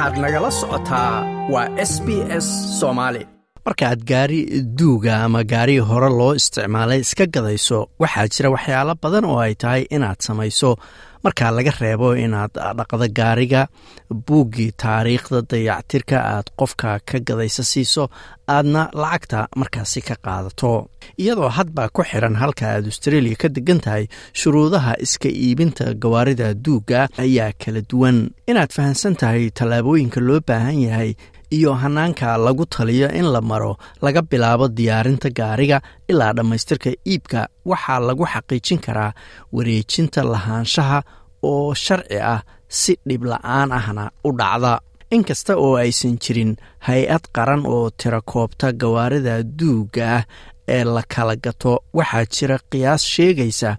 waxaad nagala socotaa waa s b s soomaali markaaad gaari duuga ama gaari hore loo isticmaalay iska gadayso. Waxaa jira waxyaalo badan oo ay tahay inaad samayso. Markaa laga reebo inaad dhaqdo gaariga buuggii taariikhda dayactirka aad qofka ka gadaysa siiso aadna lacagta markaasi ka qaadato. Iyadoo hadbaa ku xiran halka aad australia ka degan tahay shuruudaha iska iibinta gawaarida duugga ayaa kala duwan. Inaad fahamsan tahay tallaabooyinka loo baahan yahay iyo hanaanka lagu taliyo in la maro laga bilaabo diyaarinta gaariga ilaa dhammaystirka iibka waxaa lagu xaqiijin karaa wareejinta lahaanshaha oo sharci ah si dhib la'aan ahna u dhacda. Inkasta oo aysan jirin hay'ad qaran oo tira koobta gawaarida duugga ah ee la kala gato waxaa jira qiyaas sheegaysa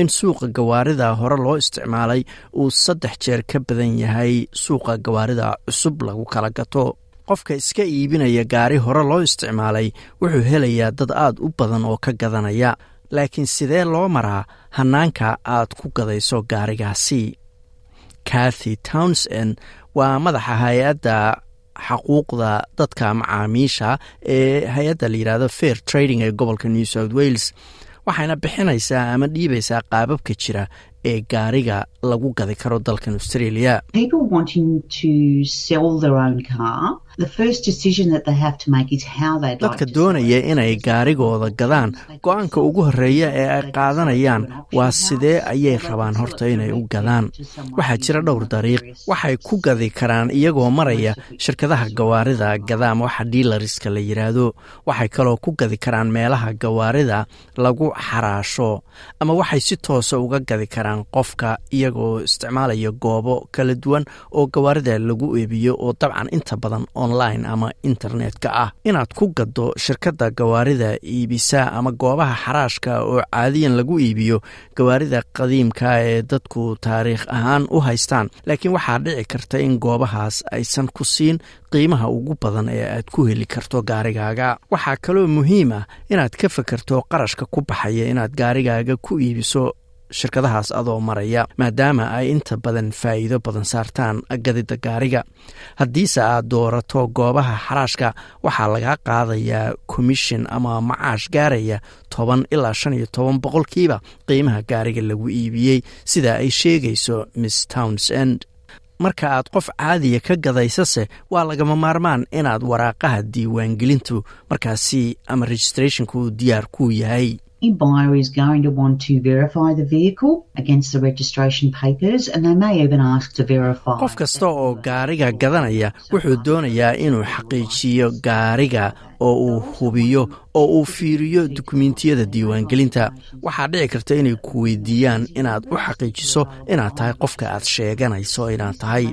in suuqa gawaarida hore loo isticmaalay uu saddex jeer ka badan yahay suuqa gawaarida cusub lagu kala gato qofka iska iibinaya gaari hore loo isticmaalay wuxuu helayaa dad aad u badan oo ka gadanaya. Laakiin sidee loo maraa hanaanka aad ku gadayso gaarigaasi? Kathy townsend waa madaxa hay'adda xaquuqda dadka macaamiisha ee hay'adda la yidhaahdo fair trading ee gobolka new south wales waxayna bixinaysaa ama dhiibaysaa qaababka jira ee gaariga lagu gadi karo dalkan australia. Dadka doonaya inay gaarigooda gadaan. Go'aanka ugu horreeya ee ay qaadanayaan waa sidee ayay rabaan horta inay u gadaan waxaa jira dhowr dariiq. waxay ku gadi karaan iyagoo maraya shirkadaha gawaarida gada ama waxa diilariska la yidhaahdo waxay kaloo ku gadi karaan meelaha gawaarida lagu xaraasho ama waxay si toosa uga gadi karaan qofka iyagoo isticmaalaya goobo kala duwan oo gawaarida lagu eebiyo oo dabcan inta badan online ama internetka ah. Inaad ku gaddo shirkadda gawaarida iibisa ama goobaha xaraashka oo caadiyan lagu iibiyo gawaarida qadiimka ee dadku taariikh ahaan u haystaan. Laakiin waxaa dhici karta in goobahaas aysan ku siin qiimaha ugu badan ee aad ku heli karto gaarigaaga. Waxaa kaloo muhiim ah inaad ka fakerto qarashka ku baxaya inaad gaarigaaga ku iibiso shirkadahaas adoo maraya maadaama ay inta badan faa'iido badan saartaan gadida gaariga. Haddiise aad doorato goobaha xaraashka waxaa lagaa qaadayaa commission ama macaash gaaraya toban ilaa shan iyo toban boqolkiiba qiimaha gaariga lagu iibiyey sida ay sheegayso miss townsend. Marka aad qof caadiya ka gadaysase waa lagama maarmaan inaad waraaqaha diiwaangelintu markaasi ama registrathonku diyaar kuu yahay buyer is going to want to verify the vehicle against the registration papers and they may even ask to verify. Qof kasta oo gaariga gadanaya wuxuu doonayaa inuu xaqiijiyo gaariga oo uu hubiyo oo uu fiiriyo dukumentiyada diiwaangelinta. Waxaa dhici karta inay ku weydiiyaan inaad u xaqiijiso inaad tahay qofka aad sheeganayso inaad tahay.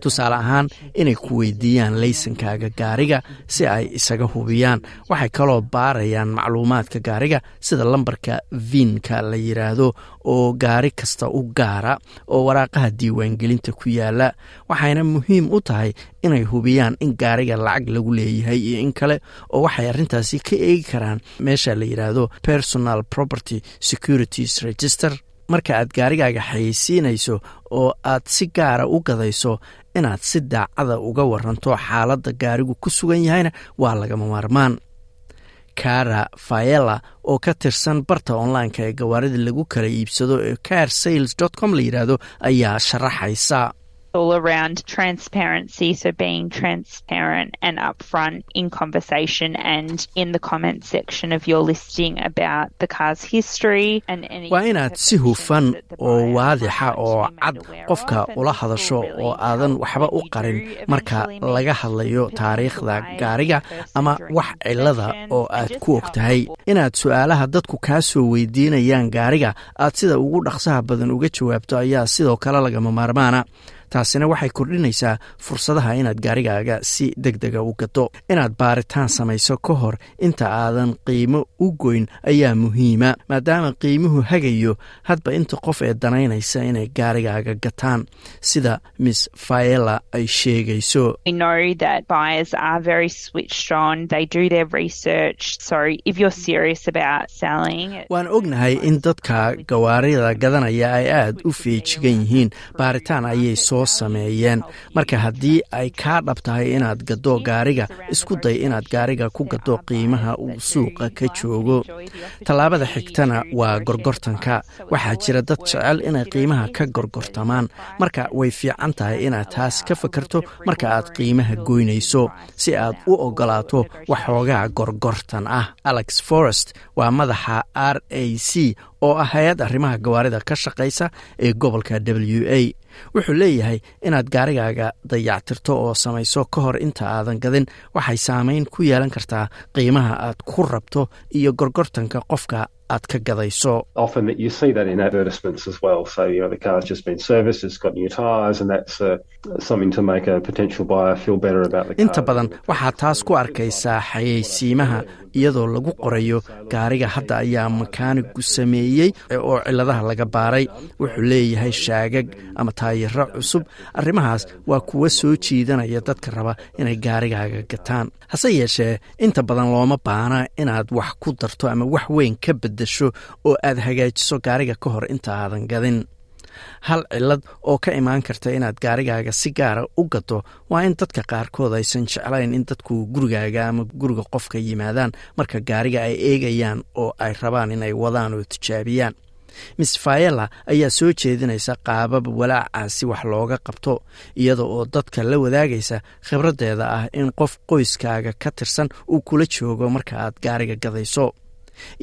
Tusaale ahaan inay ku weydiiyaan laysankaaga gaariga si ay isaga hubiyaan. Waxay kaloo baarayaan macluumaadka gaariga sida lambarka viinka la yidhaahdo oo gaari kasta u gaara oo waraaqaha diiwaangelinta ku yaalla waxayna muhiim u tahay inay hubiyaan in gaariga lacag lagu leeyahay iyo in kale oo waxay arrintaasi ka eegi karaan. Meesha la yidhaahdo personal property securities register. Marka aad gaarigaaga xayeysiinayso oo aad si gaara u gadayso inaad si daacada uga waranto xaaladda gaarigu ku sugan yahayna waa lagama maarmaan. Kara faela oo ka tirsan barta online-ka ee gawaarida lagu kala iibsado ee car sales com la yidhaahdo ayaa sharaxaysa all around transparency, so being transparent and upfront in conversation and in the comment section of your listing about the car's history and any waa inaad si hufan oo waadixa oo cad qofka ula hadasho oo aadan waxba u qarin marka laga hadlayo taariikhda gaariga ama wax cilada oo aad ku og tahay inaad su'aalaha dadku kaa soo weydiinayaan gaariga aad sida ugu dhaqsaha badan uga jawaabto ayaa sidoo kale lagama maarmaana taasina waxay kordhinaysaa fursadaha inaad gaarigaaga si deg dega u gato. Inaad baaritaan samayso ka hor inta aadan qiimo u goyn ayaa muhiima maadaama qiimuhu hagayo hadba inta qof ee danaynaysa inay gaarigaaga gataan. Sida miss faela ay sheegayso. Waan ognahay in dadka gawaarida gadanaya ay aad u feejigan yihiin. Baaritaan ayay soo soo sameeyeen. Marka haddii ay kaa dhab tahay inaad gaddo gaariga isku day inaad gaariga ku gaddo qiimaha uu suuqa ka joogo. Tallaabada xigtana waa gorgortanka. Waxaa jira dad jecel inay qiimaha ka gorgortamaan. Marka way fiican tahay inaad taas ka fakarto marka aad qiimaha goynayso. Si aad u ogolaato waxoogaa gorgortan ah. Alex forest waa madaxa r a c oo ah hay'ad arrimaha gawaarida ka shaqaysa ee gobolka w a. Wuxuu leeyahay inaad gaarigaaga dayactirto oo samayso ka hor inta aadan gadin waxay saameyn ku yeelan kartaa qiimaha aad ku rabto iyo gorgortanka qofka aad ka gadayso inta badan waxaad taas ku arkaysaa xayeysiimaha iyadoo lagu qorayo gaariga hadda ayaa makaanigu sameeyey oo ciladaha laga baaray. Wuxuu leeyahay shaagag ama taayiro cusub. Arrimahaas waa kuwa soo jiidanaya dadka raba inay gaarigaaga gataan. Hase yeeshee inta badan looma baana inaad wax ku darto ama wax weyn ka beddesho oo aad hagaajiso gaariga ka hor inta aadan gadin. Hal cilad oo ka imaan karta inaad gaarigaaga si gaara u gaddo waa in dadka qaarkood aysan jeclayn in dadku gurigaaga ama guriga qofka yimaadaan marka gaariga ay eegayaan oo ay rabaan inay wadaan oo tijaabiyaan. Miss fayela ayaa soo jeedinaysa qaabab walaacaasi wax looga qabto iyada oo dadka la wadaagaysa khibraddeeda ah in qof qoyskaaga ka tirsan uu kula joogo marka aad gaariga gadayso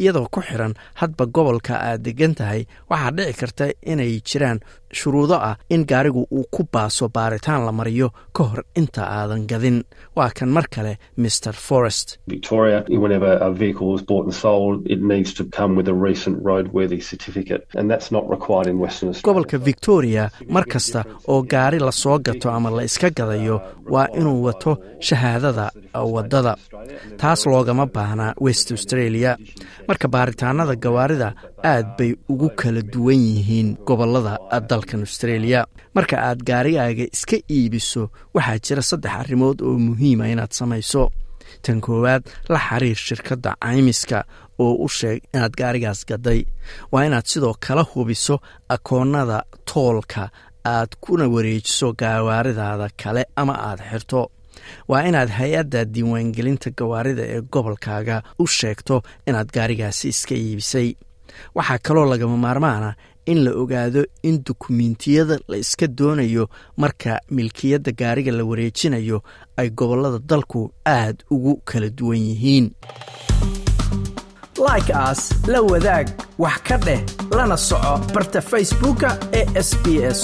iyadoo ku xiran hadba gobolka aad degan tahay waxaa dhici karta inay jiraan shuruudo ah in gaarigu uu ku baaso baaritaan la mariyo ka hor inta aadan gadin. Waa kan mar kale mr forest gobolka victoria mar kasta oo gaari la soo gato ama la iska gadayo waa inuu wato shahaadada waddada taas loogama baahnaa west australia. Marka baaritaanada gawaarida aad bay ugu kala duwan yihiin gobollada dalkan australia. Marka aad gaarigaaga iska iibiso waxaa jira saddex arrimood oo muhiima inaad samayso. Tan koowaad la xiriir shirkadda caymiska oo u sheeg inaad gaarigaas gaday. Waa inaad sidoo kala hubiso akoonnada toolka aad kuna wareejiso gawaaridaada kale ama aad xirto. Waa inaad hay'adda diiwaangelinta gawaarida ee gobolkaaga u sheegto inaad gaarigaasi iska iibisay waxaa kaloo lagama maarmaana in la ogaado in dukumiintiyada la iska doonayo marka milkiyadda gaariga la wareejinayo ay gobollada dalku aad ugu kala duwan yihiin. Like aas la wadaag wax ka dheh lana soco barta facebooka ee sb s